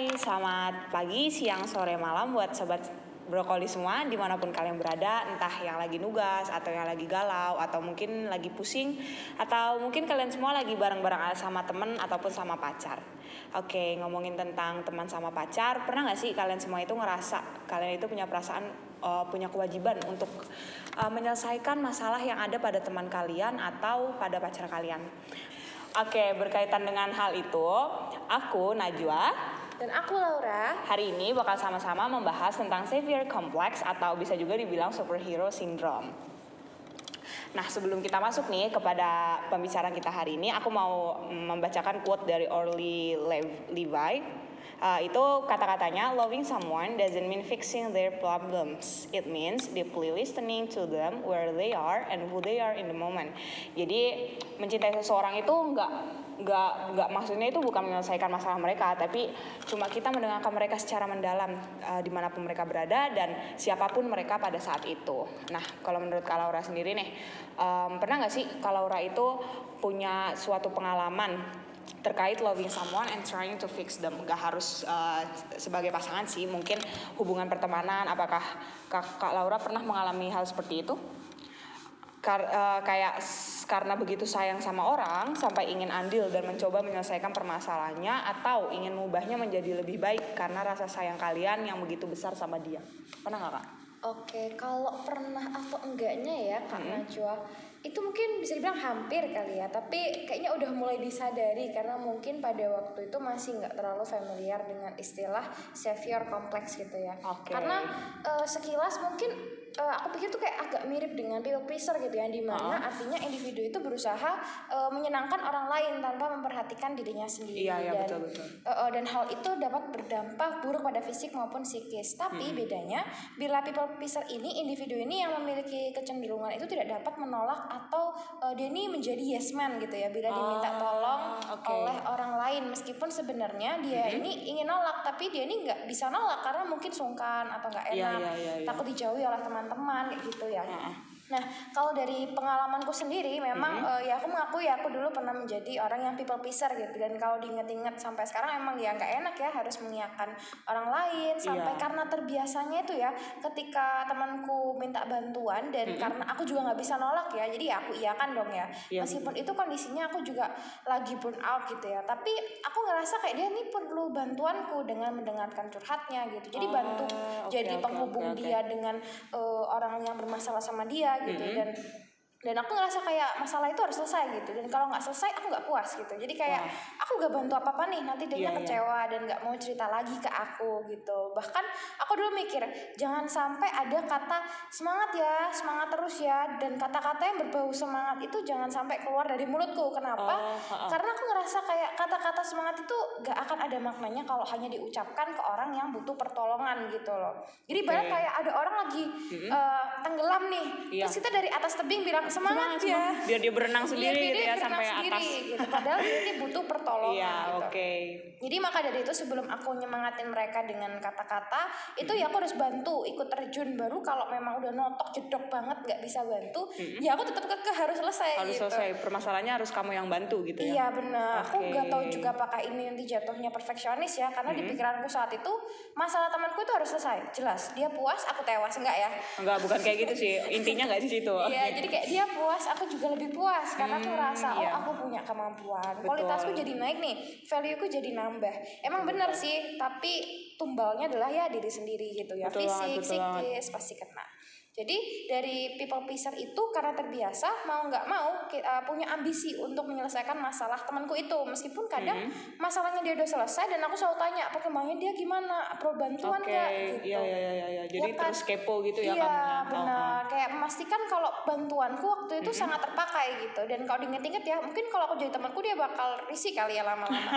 Hai, selamat pagi, siang, sore, malam buat sobat brokoli semua di mana pun kalian berada entah yang lagi nugas atau yang lagi galau atau mungkin lagi pusing atau mungkin kalian semua lagi bareng-bareng sama temen ataupun sama pacar. Oke ngomongin tentang teman sama pacar pernah nggak sih kalian semua itu ngerasa kalian itu punya perasaan uh, punya kewajiban untuk uh, menyelesaikan masalah yang ada pada teman kalian atau pada pacar kalian? Oke, berkaitan dengan hal itu, aku Najwa dan aku Laura. Hari ini bakal sama-sama membahas tentang Savior Complex atau bisa juga dibilang superhero syndrome. Nah, sebelum kita masuk nih kepada pembicaraan kita hari ini, aku mau membacakan quote dari Orly Levi Uh, itu kata-katanya loving someone doesn't mean fixing their problems. It means deeply listening to them where they are and who they are in the moment. Jadi mencintai seseorang itu nggak nggak nggak maksudnya itu bukan menyelesaikan masalah mereka, tapi cuma kita mendengarkan mereka secara mendalam uh, di mana pun mereka berada dan siapa pun mereka pada saat itu. Nah, kalau menurut Kak Laura sendiri nih, um, pernah nggak sih Kak Laura itu punya suatu pengalaman terkait loving someone and trying to fix them? Gak harus uh, sebagai pasangan sih mungkin hubungan pertemanan. Apakah kak, Laura pernah mengalami hal seperti itu Kar, uh, kayak karena begitu sayang sama orang sampai ingin andil dan mencoba menyelesaikan permasalahannya atau ingin mengubahnya menjadi lebih baik karena rasa sayang kalian yang begitu besar sama dia pernah nggak kak? Oke, kalau pernah atau enggaknya ya Kak hmm. Najwa itu mungkin bisa dibilang hampir kali ya tapi kayaknya udah mulai disadari karena mungkin pada waktu itu masih nggak terlalu familiar dengan istilah savior kompleks gitu ya okay. karena uh, sekilas mungkin uh, aku pikir tuh kayak agak mirip dengan people pleaser gitu ya di mana uh. artinya individu itu berusaha uh, menyenangkan orang lain tanpa memperhatikan dirinya sendiri iya, iya, dan betul, betul. Uh, uh, dan hal itu dapat berdampak buruk pada fisik maupun psikis tapi hmm. bedanya bila people pleaser ini individu ini yang memiliki kecenderungan itu tidak dapat menolak atau uh, dia ini menjadi yes man gitu ya bila diminta tolong okay. oleh orang lain meskipun sebenarnya dia hmm. ini ingin nolak tapi dia ini nggak bisa nolak karena mungkin sungkan atau nggak iya, enak yeah, yeah, yeah. takut dijauhi oleh teman teman-teman kayak gitu ya. Nah, kalau dari pengalamanku sendiri memang mm -hmm. uh, ya aku mengakui ya aku dulu pernah menjadi orang yang people pleaser gitu dan kalau diinget-inget sampai sekarang emang ya nggak enak ya harus mengiyakan orang lain sampai yeah. karena terbiasanya itu ya ketika temanku minta bantuan dan mm -hmm. karena aku juga nggak bisa nolak ya jadi ya aku iyakan dong ya. Yeah. Meskipun itu kondisinya aku juga lagi burn out gitu ya. Tapi aku ngerasa kayak dia nih perlu bantuanku dengan mendengarkan curhatnya gitu. Jadi oh, bantu okay, jadi okay, penghubung okay, okay. dia dengan uh, orang yang bermasalah sama dia gitu mm -hmm. dan dan aku ngerasa kayak masalah itu harus selesai gitu dan kalau nggak selesai aku nggak puas gitu jadi kayak wow. aku nggak bantu apa apa nih nanti dia yeah, iya. kecewa yeah. dan nggak mau cerita lagi ke aku gitu bahkan aku dulu mikir jangan sampai ada kata semangat ya semangat terus ya dan kata-kata yang berbau semangat itu jangan sampai keluar dari mulutku kenapa oh, uh, uh. karena aku ngerasa kayak kata-kata semangat itu nggak akan ada maknanya kalau hanya diucapkan ke orang yang butuh pertolongan gitu loh jadi okay. banyak kayak ada orang lagi mm -hmm. uh, tenggelam nih yeah. terus kita dari atas tebing bilang semangat, semangat ya. biar dia berenang iya, sendiri gitu ya sampai sendiri, atas. gitu. padahal dia ini butuh pertolongan iya, gitu. oke. Okay. jadi maka dari itu sebelum aku nyemangatin mereka dengan kata-kata itu ya aku harus bantu ikut terjun. Baru kalau memang udah notok jedok banget nggak bisa bantu hmm. ya aku tetap kekeh harus selesai harus gitu. selesai. Permasalahannya harus kamu yang bantu gitu ya? Iya benar. Okay. aku nggak tahu juga apakah ini nanti jatuhnya perfeksionis ya karena hmm. di pikiranku saat itu masalah temanku itu harus selesai. Jelas dia puas aku tewas enggak ya? Enggak bukan kayak gitu sih. Intinya nggak di situ. Iya jadi kayak dia dia puas. Aku juga lebih puas karena hmm, rasa oh iya. aku punya kemampuan. Betul. kualitasku jadi naik nih value ku jadi nambah. Emang betul, benar sih tapi tumbalnya adalah ya diri sendiri gitu ya. Betul fisik psikis pasti kena jadi dari people pleaser itu karena terbiasa mau nggak mau uh, punya ambisi untuk menyelesaikan masalah temanku itu meskipun kadang hmm. masalahnya dia udah selesai dan aku selalu tanya perkembangannya dia gimana pro bantuan nggak okay. gitu. Iya iya iya iya. Jadi ya, kan? terus kepo gitu ya Iya ya? benar. Oh. Kayak memastikan kalau bantuanku waktu itu hmm. sangat terpakai gitu dan kalau diinget-inget ya mungkin kalau aku jadi temanku dia bakal risih kali ya lama-lama.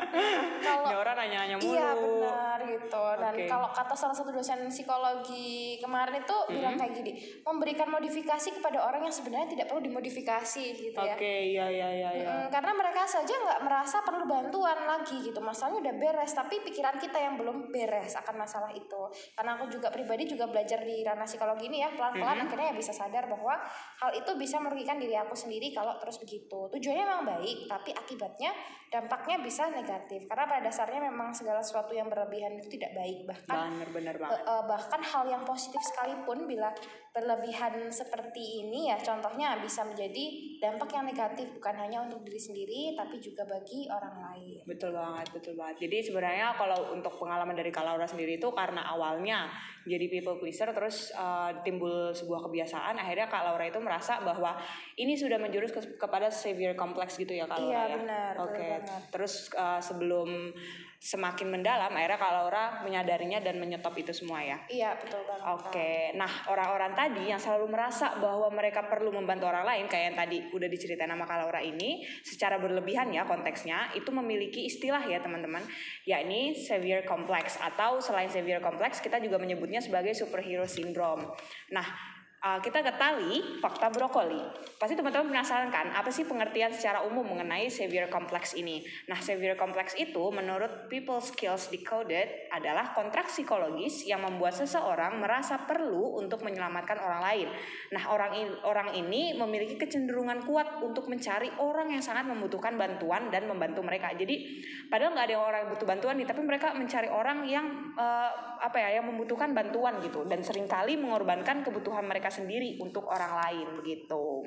kalau orang nanya-nanya mulu. Iya benar gitu dan okay. kalau kata salah satu dosen psikologi kemarin itu hmm bilang kayak gini memberikan modifikasi kepada orang yang sebenarnya tidak perlu dimodifikasi gitu ya. Oke, iya iya iya iya. Mm, karena mereka saja nggak merasa perlu bantuan lagi gitu. Masalahnya udah beres tapi pikiran kita yang belum beres akan masalah itu. Karena aku juga pribadi juga belajar di ranah psikologi ini ya pelan-pelan akhirnya ya bisa sadar bahwa hal itu bisa merugikan diri aku sendiri kalau terus begitu. Tujuannya memang baik tapi akibatnya dampaknya bisa negatif. Karena pada dasarnya memang segala sesuatu yang berlebihan itu tidak baik. Bahkan Bener bener Eh, banget. eh, bahkan hal yang positif sekalipun bila berlebihan seperti ini ya contohnya bisa menjadi dampak yang negatif bukan hanya untuk diri sendiri tapi juga bagi orang lain. Betul banget, betul banget. Jadi sebenarnya kalau untuk pengalaman dari Kak Laura sendiri itu karena awalnya jadi people pleaser terus uh, timbul sebuah kebiasaan akhirnya Kak Laura itu merasa bahwa ini sudah menjurus ke- kepada severe complex gitu ya Kak Laura Iya, ya. benar, Oke. Terus uh, sebelum semakin mendalam akhirnya Kak Laura menyadarinya dan menyetop itu semua ya. Iya betul banget. Oke, nah orang-orang tadi yang selalu merasa bahwa mereka perlu membantu orang lain, kayak yang tadi udah diceritain sama Kak Laura ini, secara berlebihan ya konteksnya, itu memiliki istilah ya teman-teman, yakni severe complex atau selain severe complex kita juga menyebutnya sebagai superhero syndrome. Nah, Uh, kita ketahui fakta brokoli. Pasti teman-teman penasaran kan, apa sih pengertian secara umum mengenai severe complex ini? Nah, severe complex itu menurut People Skills Decoded adalah kontrak psikologis yang membuat seseorang merasa perlu untuk menyelamatkan orang lain. Nah, orang ini, orang ini memiliki kecenderungan kuat untuk mencari orang yang sangat membutuhkan bantuan dan membantu mereka. Jadi, padahal nggak ada orang yang butuh bantuan nih, tapi mereka mencari orang yang eh, apa ya, yang membutuhkan bantuan gitu dan sering kali mengorbankan kebutuhan mereka sendiri untuk orang lain begitu.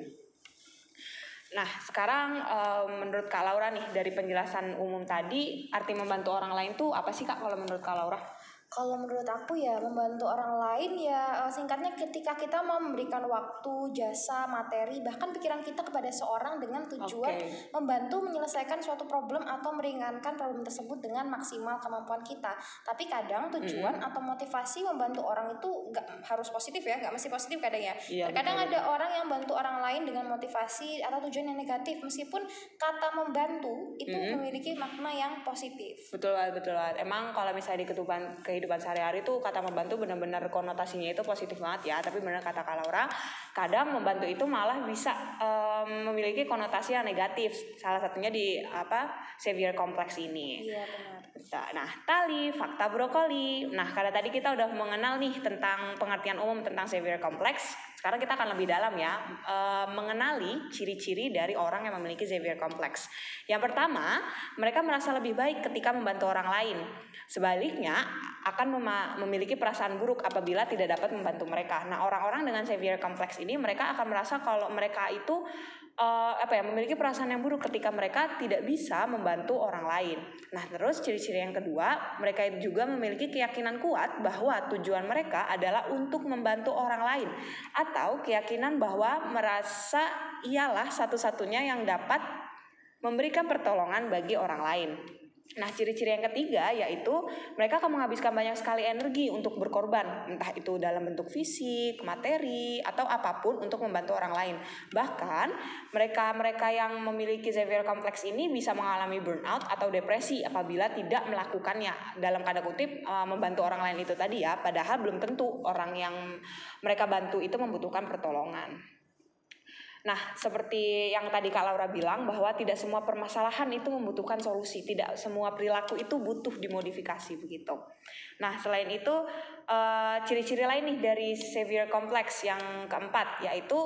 Nah, sekarang eh, menurut Kak Laura nih dari penjelasan umum tadi, arti membantu orang lain tuh apa sih Kak kalau menurut Kak Laura? Kalau menurut aku ya membantu orang lain ya eh, singkatnya ketika kita mau memberikan waktu, jasa, materi bahkan pikiran kita kepada seorang dengan tujuan Oke. membantu menyelesaikan suatu problem atau meringankan problem tersebut dengan maksimal kemampuan kita. Tapi kadang tujuan atau motivasi membantu orang itu nggak harus positif ya, nggak mesti positif kadang ya. Iya, Terkadang betul, ada orang yang bantu orang lain dengan motivasi atau tujuan yang negatif meskipun kata membantu itu Mm-mm. memiliki makna yang positif. Betul banget, betul banget. Emang kalau misalnya di kehidupan kehidupan sehari-hari tuh kata membantu benar-benar konotasinya itu positif banget ya. Tapi benar kata Kak Laura, kadang membantu itu malah bisa em, memiliki konotasi yang negatif. Salah satunya di apa severe complex ini. Iya benar. Nah, tali, fakta brokoli. Nah, karena tadi kita udah mengenal nih tentang pengertian umum tentang severe complex, sekarang kita akan lebih dalam ya, eh, mengenali ciri-ciri dari orang yang memiliki severe complex. Yang pertama, mereka merasa lebih baik ketika membantu orang lain. Sebaliknya, akan memiliki perasaan buruk apabila tidak dapat membantu mereka. Nah, orang-orang dengan severe complex ini mereka akan merasa kalau mereka itu eh, apa ya memiliki perasaan yang buruk ketika mereka tidak bisa membantu orang lain. Nah, terus ciri-ciri yang kedua, mereka juga memiliki keyakinan kuat bahwa tujuan mereka adalah untuk membantu orang lain atau keyakinan bahwa merasa ialah satu-satunya yang dapat memberikan pertolongan bagi orang lain. Nah, ciri-ciri yang ketiga yaitu mereka akan menghabiskan banyak sekali energi untuk berkorban, entah itu dalam bentuk fisik, materi, atau apa pun untuk membantu orang lain. Bahkan, mereka-mereka yang memiliki severe complex ini bisa mengalami burnout atau depresi apabila tidak melakukannya. Dalam tanda kutip, eh, membantu orang lain itu tadi ya, padahal belum tentu orang yang mereka bantu itu membutuhkan pertolongan. Nah, seperti yang tadi Kak Laura bilang bahwa tidak semua permasalahan itu membutuhkan solusi, tidak semua perilaku itu butuh dimodifikasi begitu. Nah, selain itu eh, ciri-ciri lain nih dari severe complex yang keempat yaitu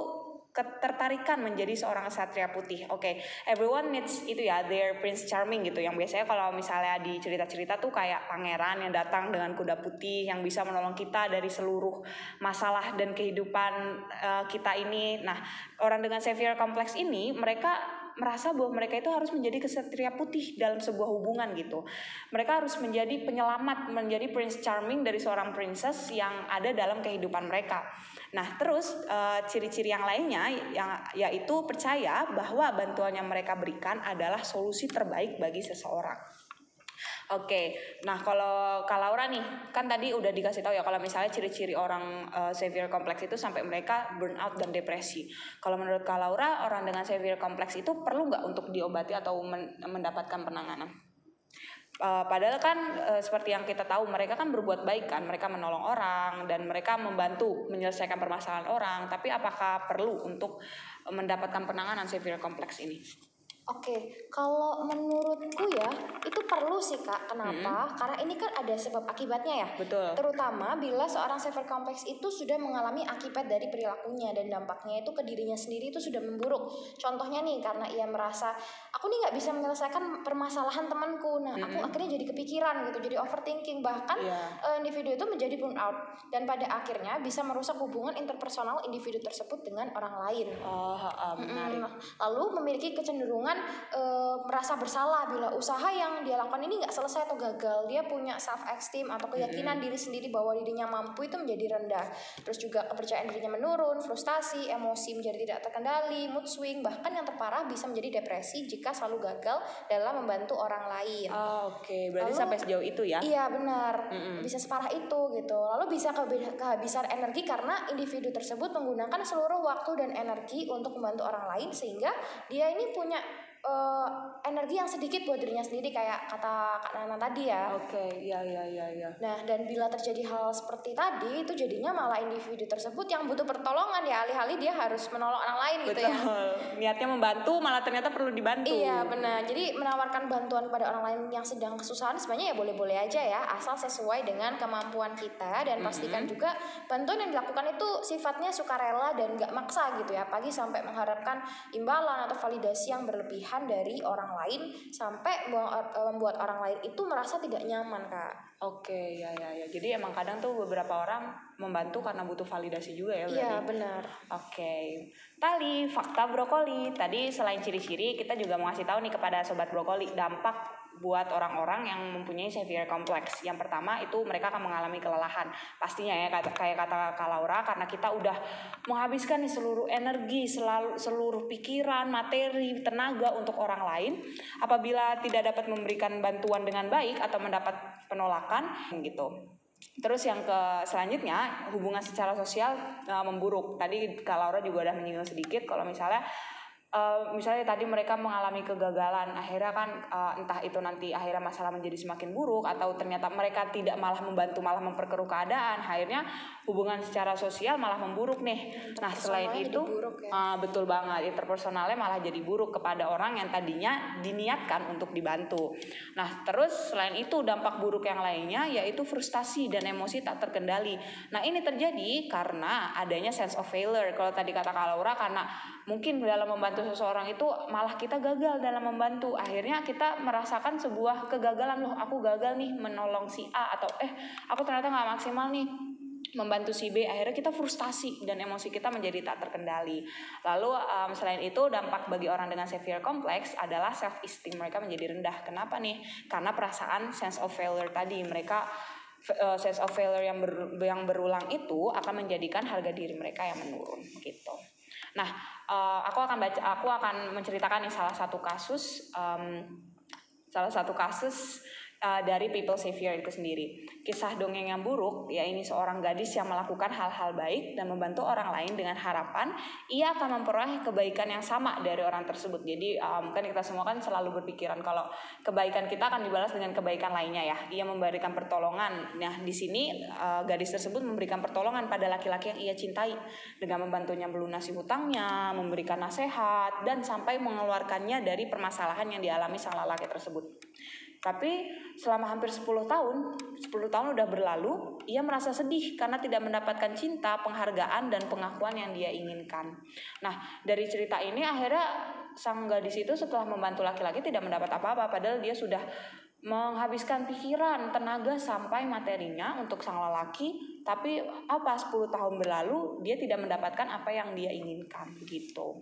ketertarikan menjadi seorang satria putih. Oke, everyone needs itu ya their prince charming gitu. Yang biasanya kalau misalnya di cerita-cerita tuh kayak pangeran yang datang dengan kuda putih yang bisa menolong kita dari seluruh masalah dan kehidupan eh, kita ini. Nah, orang dengan severe complex ini mereka merasa bahwa mereka itu harus menjadi kesatria putih dalam sebuah hubungan gitu. Mereka harus menjadi penyelamat, menjadi prince charming dari seorang princess yang ada dalam kehidupan mereka. Nah, terus eh, ciri-ciri yang lainnya yang yaitu percaya bahwa bantuan yang mereka berikan adalah solusi terbaik bagi seseorang. Oke, nah kalau Kak Laura nih, kan tadi udah dikasih tahu ya kalau misalnya ciri-ciri orang eh, severe complex itu sampai mereka burnout dan depresi. Kalau menurut Kak Laura, orang dengan severe complex itu perlu nggak untuk diobati atau men- mendapatkan penanganan? Uh, padahal kan uh, seperti yang kita tahu mereka kan berbuat baik kan, mereka menolong orang dan mereka membantu menyelesaikan permasalahan orang. Tapi apakah perlu untuk mendapatkan penanganan severe kompleks ini? Oke, kalau menurutku ya itu perlu sih kak. Kenapa? Hmm. Karena ini kan ada sebab akibatnya ya. Betul. Terutama bila seorang severe kompleks itu sudah mengalami akibat dari perilakunya dan dampaknya itu ke dirinya sendiri itu sudah memburuk. Contohnya nih karena ia merasa aku nih nggak bisa menyelesaikan permasalahan temanku, nah hmm. aku akhirnya jadi kepikiran gitu, jadi overthinking bahkan yeah. Iya. individu itu menjadi burnout dan pada akhirnya bisa merusak hubungan interpersonal individu tersebut dengan orang lain. Oh, uh, menarik. Hmm. Lalu memiliki kecenderungan e, merasa bersalah bila usaha yang dia lakukan ini nggak selesai atau gagal dia punya self esteem atau keyakinan hmm. diri sendiri bahwa dirinya mampu itu menjadi rendah terus juga kepercayaan dirinya menurun frustasi emosi menjadi tidak terkendali mood swing bahkan yang terparah bisa menjadi depresi jika selalu gagal dalam membantu orang lain oh, oke okay. berarti lalu, sampai sejauh itu ya iya benar hmm. bisa separah itu gitu lalu bisa kehabisan energi karena individu tersebut menggunakan seluruh waktu dan energi untuk membantu orang lain sehingga dia ini punya uh, energi yang sedikit buat dirinya sendiri kayak kata Kak Nana tadi ya. Oke, okay. ya ya ya ya. Nah, dan bila terjadi hal seperti tadi itu jadinya malah individu tersebut yang butuh pertolongan ya alih-alih dia harus menolong orang lain Betul. gitu ya. Niatnya membantu malah ternyata perlu dibantu. Iya, benar. Jadi menawarkan bantuan pada orang lain yang sedang kesusahan sebenarnya ya boleh-boleh aja ya, asal sesuai dengan kemampuan kita dan pastikan mm -hmm. juga bantuan yang dilakukan itu sifatnya sukarela dan gak maksa gitu ya, pagi sampai mengharapkan imbalan atau validasi yang berlebihan dari orang lain sampai eh, membuat orang lain itu merasa tidak nyaman kak. Oke ya ya ya. Jadi emang kadang tuh beberapa orang membantu karena butuh validasi juga ya berarti. Iya benar. Oke. Tali fakta brokoli. Tadi selain ciri-ciri kita juga mau ngasih tahu nih kepada sobat brokoli dampak buat orang-orang yang mempunyai severe complex. Yang pertama itu mereka akan mengalami kelelahan. Pastinya ya kayak kata Kak Laura karena kita udah menghabiskan seluruh energi, selalu seluruh pikiran, materi, tenaga untuk orang lain. Apabila tidak dapat memberikan bantuan dengan baik atau mendapat penolakan gitu. Terus yang ke selanjutnya hubungan secara sosial uh, memburuk. Tadi Kak Laura juga udah menyinggung sedikit kalau misalnya Uh, misalnya tadi mereka mengalami kegagalan, akhirnya kan uh, entah itu nanti akhirnya masalah menjadi semakin buruk atau ternyata mereka tidak malah membantu malah memperkeruh keadaan, akhirnya hubungan secara sosial malah memburuk nih. Nah selain itu, ya? uh, betul banget, interpersonalnya malah jadi buruk kepada orang yang tadinya diniatkan untuk dibantu. Nah terus selain itu dampak buruk yang lainnya yaitu frustasi dan emosi tak terkendali. Nah ini terjadi karena adanya sense of failure. Kalau tadi kata Kak Laura karena mungkin dalam membantu seseorang itu malah kita gagal dalam membantu. Akhirnya kita merasakan sebuah kegagalan. Loh aku gagal nih menolong si A atau eh aku ternyata nggak maksimal nih membantu si B. Akhirnya kita frustasi dan emosi kita menjadi tak terkendali. Lalu um, selain itu dampak bagi orang dengan severe complex adalah self esteem mereka menjadi rendah. Kenapa nih? Karena perasaan sense of failure tadi. Mereka uh, sense of failure yang ber, yang berulang itu akan menjadikan harga diri mereka yang menurun. Gitu Nah, uh, aku akan baca, aku akan menceritakan nih salah satu kasus, um, salah satu kasus uh, dari People Savior itu sendiri. Kisah dongeng yang buruk, ya ini seorang gadis yang melakukan hal-hal baik dan membantu orang lain dengan harapan ia akan memperoleh kebaikan yang sama dari orang tersebut. Jadi um, kita semua kan selalu berpikiran kalau kebaikan kita akan dibalas dengan kebaikan lainnya ya. Ia memberikan pertolongan. Nah di sini uh, gadis tersebut memberikan pertolongan pada laki-laki yang ia cintai dengan membantunya melunasi hutangnya, memberikan nasihat dan sampai mengeluarkannya dari permasalahan yang dialami sang lelaki tersebut. Tapi selama hampir 10 tahun, 10 tahun udah berlalu, ia merasa sedih karena tidak mendapatkan cinta, penghargaan dan pengakuan yang dia inginkan. Nah, dari cerita ini akhirnya sang gadis itu setelah membantu laki-laki tidak mendapat apa-apa padahal dia sudah menghabiskan pikiran, tenaga sampai materinya untuk sang lelaki, tapi apa 10 tahun berlalu dia tidak mendapatkan apa yang dia inginkan gitu.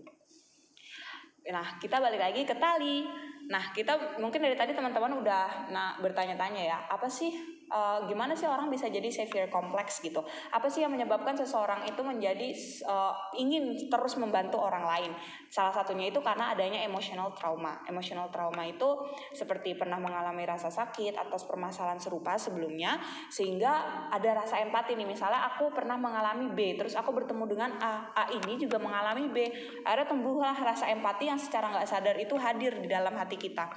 Nah, kita balik lagi ke tali. Nah, kita mungkin dari tadi teman-teman udah nah bertanya-tanya ya, apa sih uh, gimana sih orang bisa jadi severe kompleks gitu? Apa sih yang menyebabkan seseorang itu menjadi uh, ingin terus membantu orang lain? Salah satunya itu karena adanya emotional trauma. Emotional trauma itu seperti pernah mengalami rasa sakit atau permasalahan serupa sebelumnya sehingga ada rasa empati nih. Misalnya aku pernah mengalami B, terus aku bertemu dengan A, A ini juga mengalami B. Akhirnya tumbuhlah rasa empati yang secara nggak sadar itu hadir di dalam hati kita.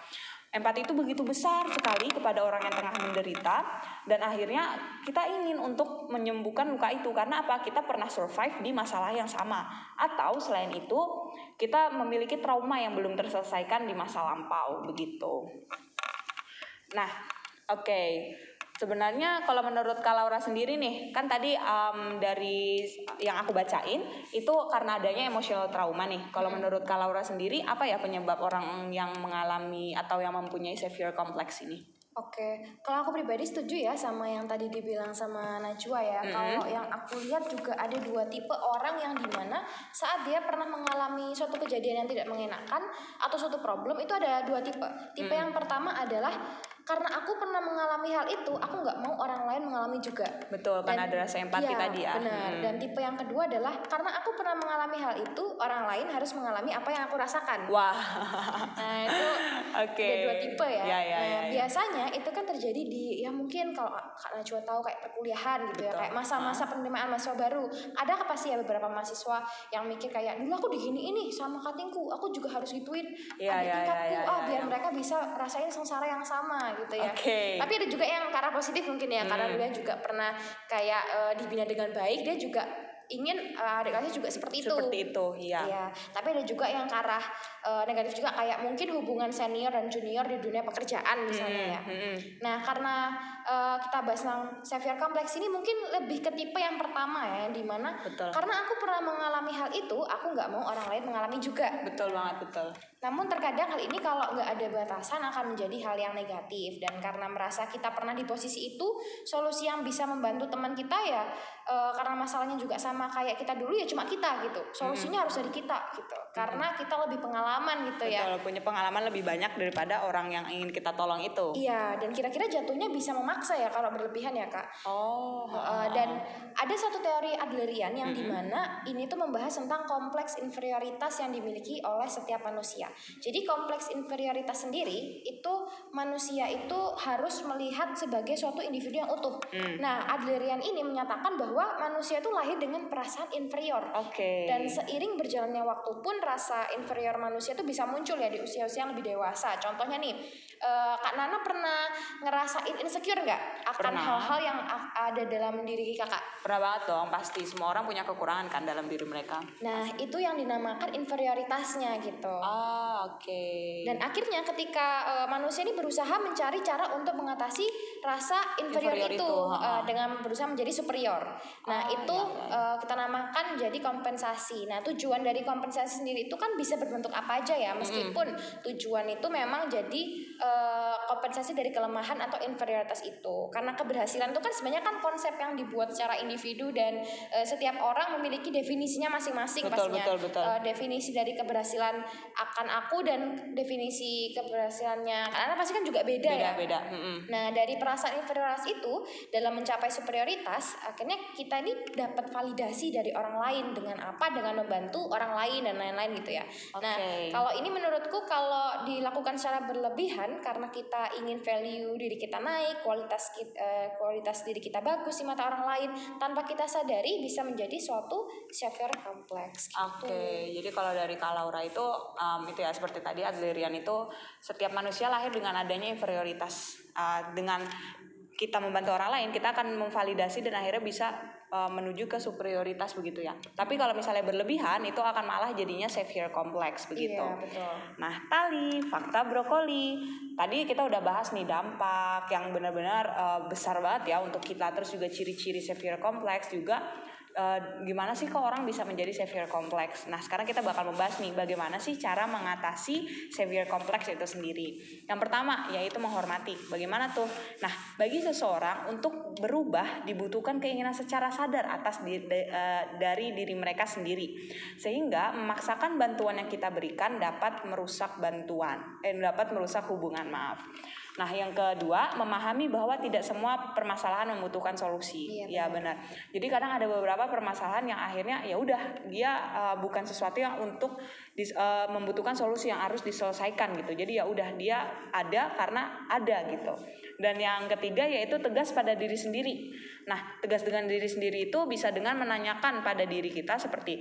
Empati itu begitu besar sekali kepada orang yang tengah menderita dan akhirnya kita ingin untuk menyembuhkan luka itu karena apa? Kita pernah survive di masalah yang sama atau selain itu kita memiliki trauma yang belum terselesaikan di masa lampau begitu. Nah, oke. Okay. Sebenarnya kalau menurut Kak Laura sendiri nih, kan tadi um, dari yang aku bacain itu karena adanya emosional trauma nih. Kalau hmm. menurut Kak Laura sendiri, apa ya penyebab orang yang mengalami atau yang mempunyai severe complex ini? Oke, kalau aku pribadi setuju ya sama yang tadi dibilang sama Najwa ya. Mm-hmm. Kalau yang aku lihat juga ada dua tipe orang yang di mana saat dia pernah mengalami suatu kejadian yang tidak mengenakan atau suatu problem itu ada dua tipe. Tipe mm. yang pertama adalah karena aku pernah mengalami hal itu, aku nggak mau orang lain mengalami juga. Betul, karena ada rasa empati iya, tadi ya. Benar. Hmm. Dan tipe yang kedua adalah karena aku pernah mengalami hal itu, orang lain harus mengalami apa yang aku rasakan. Wah. Nah itu okay. ada dua tipe ya. ya, ya nah ya, ya. biasanya itu kan terjadi di ya mungkin kalau kak Najwa tahu kayak perkuliahan gitu ya, Betul. ya, kayak masa-masa penerimaan mahasiswa baru. Ada apa sih ya beberapa mahasiswa yang mikir kayak dulu aku digini ini sama katingku, aku juga harus gituin ya, adik ya, tingkatku, ya, ya, ah ya, biar ya. mereka bisa rasain sengsara yang sama gitu ya. Okay. Tapi ada juga yang karena positif mungkin ya, hmm. karena dia juga pernah kayak uh, dibina dengan baik, dia juga ingin uh, adik kelasnya juga seperti itu. Seperti itu, iya. Iya. Tapi ada juga yang ke arah uh, negatif juga kayak mungkin hubungan senior dan junior di dunia pekerjaan misalnya hmm, ya. Hmm. Nah karena uh, kita bahas tentang severe complex ini mungkin lebih ke tipe yang pertama ya, di mana karena aku pernah mengalami hal itu, aku nggak mau orang lain mengalami juga. Betul banget, betul. Namun terkadang hal ini kalau nggak ada batasan akan menjadi hal yang negatif dan karena merasa kita pernah di posisi itu, solusi yang bisa membantu teman kita ya e, karena masalahnya juga sama kayak kita dulu ya cuma kita gitu. Solusinya hmm. harus dari kita gitu. Karena kita lebih pengalaman gitu Betul, ya. Betul, punya pengalaman lebih banyak daripada orang yang ingin kita tolong itu. Iya, dan kira-kira jatuhnya bisa memaksa ya kalau berlebihan ya, Kak. Oh. E, dan ada satu teori Adlerian yang hmm. di mana ini tuh membahas tentang kompleks inferioritas yang dimiliki oleh setiap manusia. Jadi kompleks inferioritas sendiri itu manusia itu harus melihat sebagai suatu individu yang utuh. Hmm. Nah, Adlerian ini menyatakan bahwa manusia itu lahir dengan perasaan inferior. Oke. Okay. Dan seiring berjalannya waktu pun rasa inferior manusia itu bisa muncul ya di usia-usia yang lebih dewasa. Contohnya nih, uh, Kak Nana pernah ngerasain insecure nggak akan hal-hal yang ada dalam diri kakak? Pernah banget dong, pasti. Semua orang punya kekurangan kan dalam diri mereka. Nah, itu yang dinamakan inferioritasnya gitu. Ah, oke. Okay. Dan akhirnya ketika uh, manusia ini berusaha mencari cara untuk mengatasi rasa inferior, inferior itu, itu uh, dengan berusaha menjadi superior. Nah, oh, itu iya, iya. Uh, kita namakan jadi kompensasi. Nah, tujuan dari kompensasi sendiri itu kan bisa berbentuk apa aja ya, meskipun mm tujuan itu memang jadi uh, kompensasi dari kelemahan atau inferioritas itu. Karena keberhasilan itu kan sebenarnya kan konsep yang dibuat secara individu dan uh, setiap orang memiliki definisinya masing-masing pastinya. Betul, betul. Uh, definisi dari keberhasilan akan aku dan definisi keberhasilannya karena pasti kan juga beda, beda ya. Beda. Mm -hmm. Nah dari perasaan inferioritas itu dalam mencapai superioritas akhirnya kita ini dapat validasi dari orang lain dengan apa? Dengan membantu orang lain dan lain-lain gitu ya. Okay. Nah kalau ini menurutku kalau dilakukan secara berlebihan karena kita ingin value diri kita naik, kualitas kita, uh, eh, kualitas diri kita bagus di mata orang lain tanpa kita sadari bisa menjadi suatu severe complex. Gitu. Oke, okay. jadi kalau dari Kak Laura itu um, itu ya seperti tadi Adlerian itu setiap manusia lahir dengan adanya inferioritas uh, dengan kita membantu orang lain kita akan memvalidasi dan akhirnya bisa uh, menuju ke superioritas begitu ya. Tapi kalau misalnya berlebihan itu akan malah jadinya severe complex begitu. Iya, betul. Nah, tali fakta brokoli. Tadi kita udah bahas nih dampak yang benar-benar uh, besar banget ya untuk kita terus juga ciri-ciri severe complex juga uh, gimana sih kok orang bisa menjadi severe complex. Nah, sekarang kita bakal membahas nih bagaimana sih cara mengatasi severe complex itu sendiri. Yang pertama yaitu menghormati. Bagaimana tuh? Nah, bagi seseorang untuk berubah dibutuhkan keinginan secara sadar atas di, de, uh, dari diri mereka sendiri. Sehingga memaksakan bantuan yang kita berikan dapat merusak bantuan, eh dapat merusak hubungan, maaf. Nah, yang kedua, memahami bahwa tidak semua permasalahan membutuhkan solusi. Iya, ya benar. Jadi kadang ada beberapa permasalahan yang akhirnya ya udah dia uh, bukan sesuatu yang untuk dis, uh, membutuhkan solusi yang harus diselesaikan gitu. Jadi ya udah dia ada karena ada gitu. Dan yang ketiga yaitu tegas pada diri sendiri. Nah, tegas dengan diri sendiri itu bisa dengan menanyakan pada diri kita seperti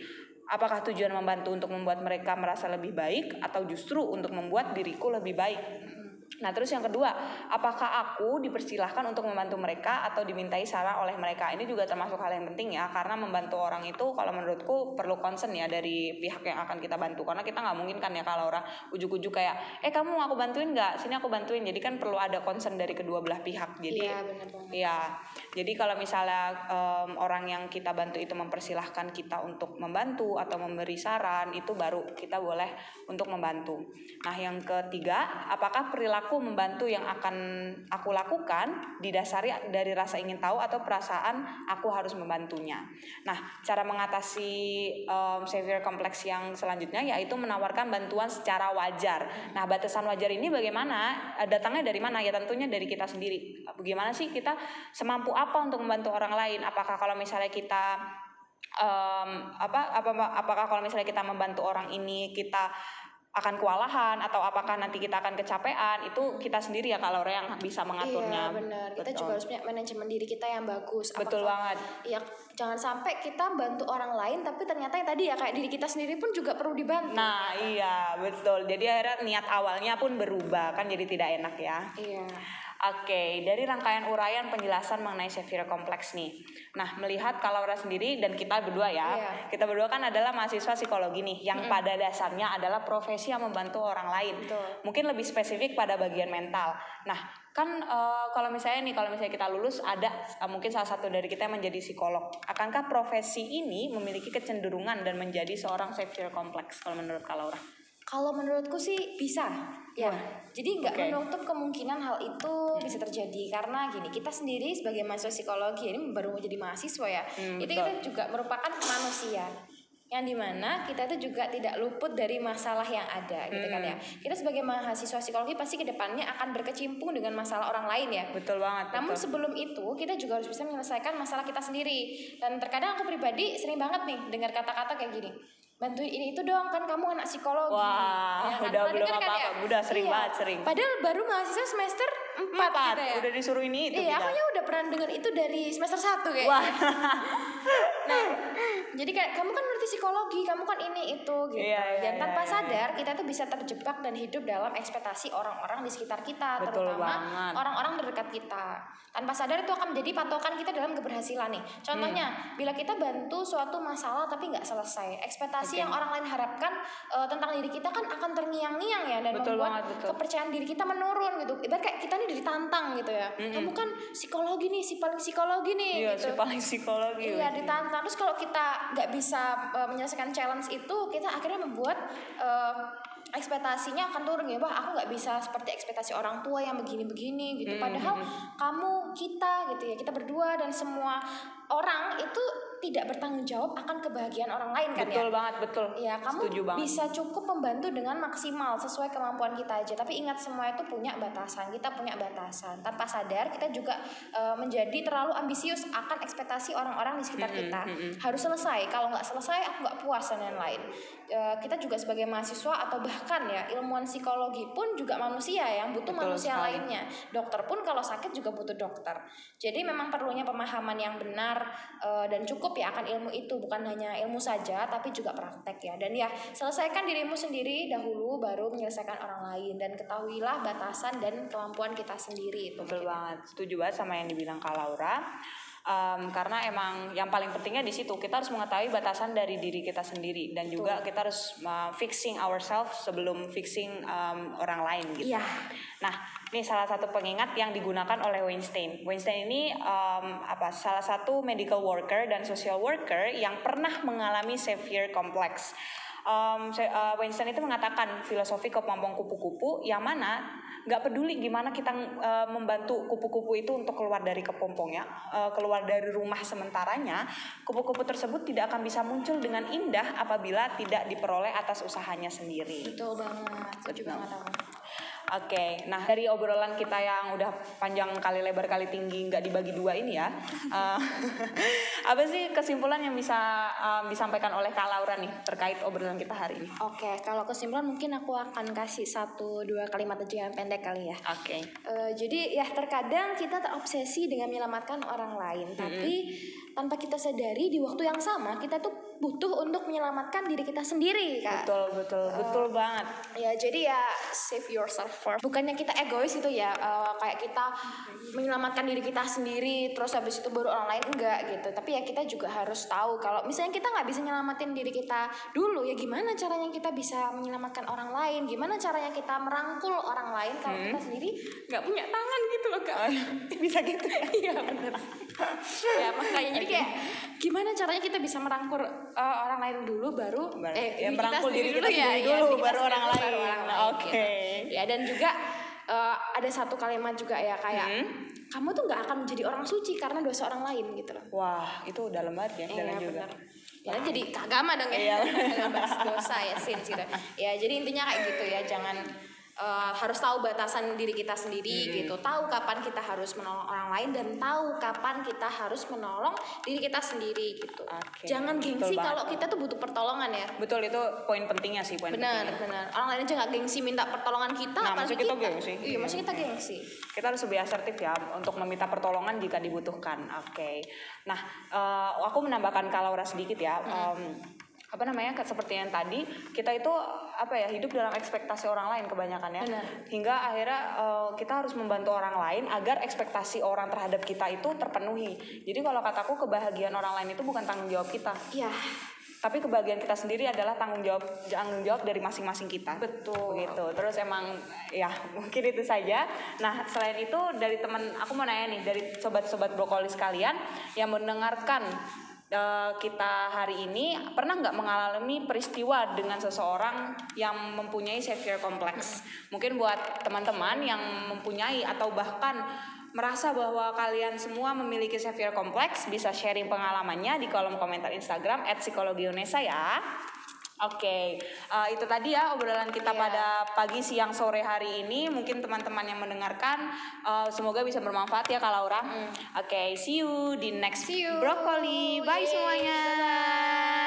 apakah tujuan membantu untuk membuat mereka merasa lebih baik atau justru untuk membuat diriku lebih baik Nah, terus yang kedua, apakah aku dipersilahkan untuk membantu mereka atau dimintai saran oleh mereka? Ini juga termasuk hal yang penting ya, karena membantu orang itu kalau menurutku perlu concern ya dari pihak yang akan kita bantu. Karena kita nggak mungkin kan ya kalau orang ujuk-ujuk kayak, eh kamu mau aku bantuin nggak? Sini aku bantuin. Jadi kan perlu ada concern dari kedua belah pihak. Jadi Iya, benar banget. Iya, jadi kalau misalnya em, orang yang kita bantu itu mempersilahkan kita untuk membantu atau memberi saran, itu baru kita boleh untuk membantu. Nah, yang ketiga, apakah perilaku membantu yang akan aku lakukan didasari dari rasa ingin tahu atau perasaan aku harus membantunya. Nah, cara mengatasi em, severe complex yang selanjutnya yaitu menawarkan bantuan secara wajar. Nah, batasan wajar ini bagaimana? Eh, Datangnya dari mana? Ya tentunya dari kita sendiri. Bagaimana sih kita semampu apa untuk membantu orang lain? Apakah kalau misalnya kita em, apa apa apakah kalau misalnya kita membantu orang ini kita akan kewalahan atau apakah nanti kita akan kecapean itu kita sendiri ya kalau yang bisa mengaturnya. Iya benar. Kita Betul. juga harus punya manajemen diri kita yang bagus. Betul Apakah- banget. Iya, jangan sampai kita bantu orang lain tapi ternyata yang tadi ya kayak diri kita sendiri pun juga perlu dibantu. Nah, iya, betul. Jadi akhirnya niat awalnya pun berubah kan jadi tidak enak ya. Iya. Oke, dari rangkaian uraian penjelasan mengenai severe kompleks nih. Nah, melihat Kalaura sendiri dan kita berdua ya, Iya. kita berdua kan adalah mahasiswa psikologi nih, yang pada dasarnya adalah profesi yang membantu orang lain. Betul. Mungkin lebih spesifik pada bagian mental. Nah, kan eh, kalau misalnya nih, kalau misalnya kita lulus ada eh, mungkin salah satu dari kita yang menjadi psikolog. Akankah profesi ini memiliki kecenderungan dan menjadi seorang severe kompleks kalau menurut Kalaura? Kalau menurutku sih bisa, ya. Jadi nggak oke. menutup kemungkinan hal itu bisa terjadi karena gini kita sendiri sebagai mahasiswa psikologi ini baru menjadi mahasiswa ya. Hmm, itu betul. kita juga merupakan manusia yang di mana kita itu juga tidak luput dari masalah yang ada gitu kan Hmm. ya. Kita sebagai mahasiswa psikologi pasti ke depannya akan berkecimpung dengan masalah orang lain ya. Betul banget. Namun betul. sebelum itu kita juga harus bisa menyelesaikan masalah kita sendiri. Dan terkadang aku pribadi sering banget nih dengar kata-kata kayak gini. Bantuin ini itu dong kan kamu anak psikologi. Wah, Ya kan? udah Pernah belum kan apa-apa. Udah sering Iya. banget, sering. Padahal baru mahasiswa semester 4, Empat, gitu ya. udah disuruh ini itu Iya, kita. aku ya udah pernah dengar itu dari semester 1 kayak. Wah. Nah, jadi kayak kamu kan psikologi, kamu kan ini itu gitu. Iya, iya, dan iya, tanpa iya, sadar kita tuh bisa terjebak dan hidup dalam ekspektasi orang-orang di sekitar kita, Betul terutama orang-orang terdekat kita. Tanpa sadar itu akan menjadi patokan kita dalam keberhasilan nih. Contohnya, Hmm. bila kita bantu suatu masalah tapi nggak selesai, ekspektasi Oke. yang orang lain harapkan eh, tentang diri kita kan akan terngiang-ngiang ya dan Betul membuat banget, betul. kepercayaan diri kita menurun gitu. Ibarat kayak kita nih ditantang gitu ya. Mm-mm. Kamu kan psikologi nih, si paling psikologi nih Iya, gitu. si paling psikologi. Iya ditantang. Terus kalau kita nggak bisa uh, menyelesaikan challenge itu, kita akhirnya membuat uh, ekspektasinya akan turun ya. Wah aku nggak bisa seperti ekspektasi orang tua yang begini-begini gitu. Hmm, Padahal hmm, kamu, kita gitu ya, kita berdua dan semua orang itu tidak bertanggung jawab akan kebahagiaan orang lain kan ya. Betul banget, betul. Ya, kamu Setuju banget. bisa cukup membantu dengan maksimal sesuai kemampuan kita aja. Tapi ingat semua itu punya batasan. Kita punya batasan. Tanpa sadar kita juga eh, menjadi terlalu ambisius akan ekspektasi orang-orang di sekitar Mm-mm, kita. mm-mm. Harus selesai. Kalau nggak selesai, aku nggak puas dan lain-lain. Eh, kita juga sebagai mahasiswa atau bahkan ya ilmuwan psikologi pun juga manusia yang butuh Betul manusia sekali. lainnya. Dokter pun kalau sakit juga butuh dokter. Jadi memang perlunya pemahaman yang benar eh, dan cukup ya akan ilmu itu bukan hanya ilmu saja tapi juga praktek ya. Dan ya selesaikan dirimu sendiri dahulu baru menyelesaikan orang lain dan ketahuilah batasan dan kemampuan kita sendiri itu. Betul banget, setuju banget sama yang dibilang Kak Laura. Em, karena emang yang paling pentingnya di situ kita harus mengetahui batasan dari diri kita sendiri dan juga kita harus uh, fixing ourselves sebelum fixing em, orang lain gitu. Iya. Nah, ini salah satu pengingat yang digunakan oleh Weinstein. Weinstein ini em, apa? Salah satu medical worker dan social worker yang pernah mengalami severe complex. Um, Weinstein itu mengatakan filosofi kemampuan kupu-kupu yang mana nggak peduli gimana kita uh, membantu kupu-kupu itu untuk keluar dari kepompongnya, uh, keluar dari rumah sementaranya, kupu-kupu tersebut tidak akan bisa muncul dengan indah apabila tidak diperoleh atas usahanya sendiri. Betul banget. Betul. banget Oke, nah dari obrolan kita yang udah panjang kali lebar kali tinggi nggak dibagi dua ini ya, eh, apa sih kesimpulan yang bisa eh, disampaikan oleh Kak Laura nih terkait obrolan kita hari ini? Oke, kalau kesimpulan mungkin aku akan kasih satu dua kalimat aja yang pendek kali ya. Oke, Eh, jadi ya terkadang kita terobsesi dengan menyelamatkan orang lain, tapi tanpa kita sadari di waktu yang sama kita tuh butuh untuk menyelamatkan diri kita sendiri kak. Betul, betul, betul banget. ya jadi ya save yourself first. Bukannya kita egois itu ya eh, kayak kita menyelamatkan diri kita sendiri terus habis itu baru orang lain enggak gitu. Tapi ya kita juga harus tahu kalau misalnya kita nggak bisa nyelamatin diri kita dulu ya gimana caranya kita bisa menyelamatkan orang lain? Gimana caranya kita merangkul orang lain kalau kita sendiri? Nggak punya tangan gitu loh kak. Bisa gitu ya? iya bener. Ya makanya jadi kayak gimana caranya kita bisa merangkul eh, orang lain dulu baru Baru- eh ya, merangkul diri kita dulu ya, sendiri ya, dulu, kita baru orang lain. baru orang lain, Oke. gitu. ya dan juga eh, ada satu kalimat juga ya kayak Hmm. kamu tuh nggak akan menjadi orang suci karena dosa orang lain gitu loh Wah, itu dalam banget ya, dalam Iya juga. Ya jadi agama dong ya. Iya. Dosa ya sins gitu. Ya jadi intinya kayak gitu ya jangan eh, harus tahu batasan diri kita sendiri gitu. Tahu kapan kita harus menolong orang lain dan tahu kapan kita harus menolong diri kita sendiri gitu. Oke, Jangan betul gengsi banget. kalau kita tuh butuh pertolongan ya. Betul, itu poin pentingnya sih, poin Benar, benar. Orang lain aja nggak gengsi minta pertolongan kita, Nah, maksudnya kita gengsi. Iya, maksudnya kita gengsi. Kita harus lebih asertif ya untuk meminta pertolongan jika dibutuhkan. Oke. Nah, eh, aku menambahkan kalau sedikit ya. Em, apa namanya seperti yang tadi kita itu apa ya hidup dalam ekspektasi orang lain kebanyakan ya. Benar. hingga akhirnya eh, kita harus membantu orang lain agar ekspektasi orang terhadap kita itu terpenuhi. Jadi kalau kataku kebahagiaan orang lain itu bukan tanggung jawab kita. Iya, tapi kebahagiaan kita sendiri adalah tanggung jawab tanggung jawab dari masing-masing kita. Betul. gitu. Terus emang ya mungkin itu saja. Nah selain itu dari teman aku mau nanya nih dari sobat-sobat brokoli sekalian yang mendengarkan eh, kita hari ini pernah nggak mengalami peristiwa dengan seseorang yang mempunyai savior kompleks mungkin buat teman-teman yang mempunyai atau bahkan merasa bahwa kalian semua memiliki savior kompleks bisa sharing pengalamannya di kolom komentar Instagram @psikologiunesa ya. Oke, eh, itu tadi ya obrolan kita Iya. pada pagi, siang, sore hari ini. Mungkin teman-teman yang mendengarkan eh, semoga bisa bermanfaat ya Kak Laura. Oke, see you di next See you. brokoli. Bye Yeay, semuanya. bye-bye.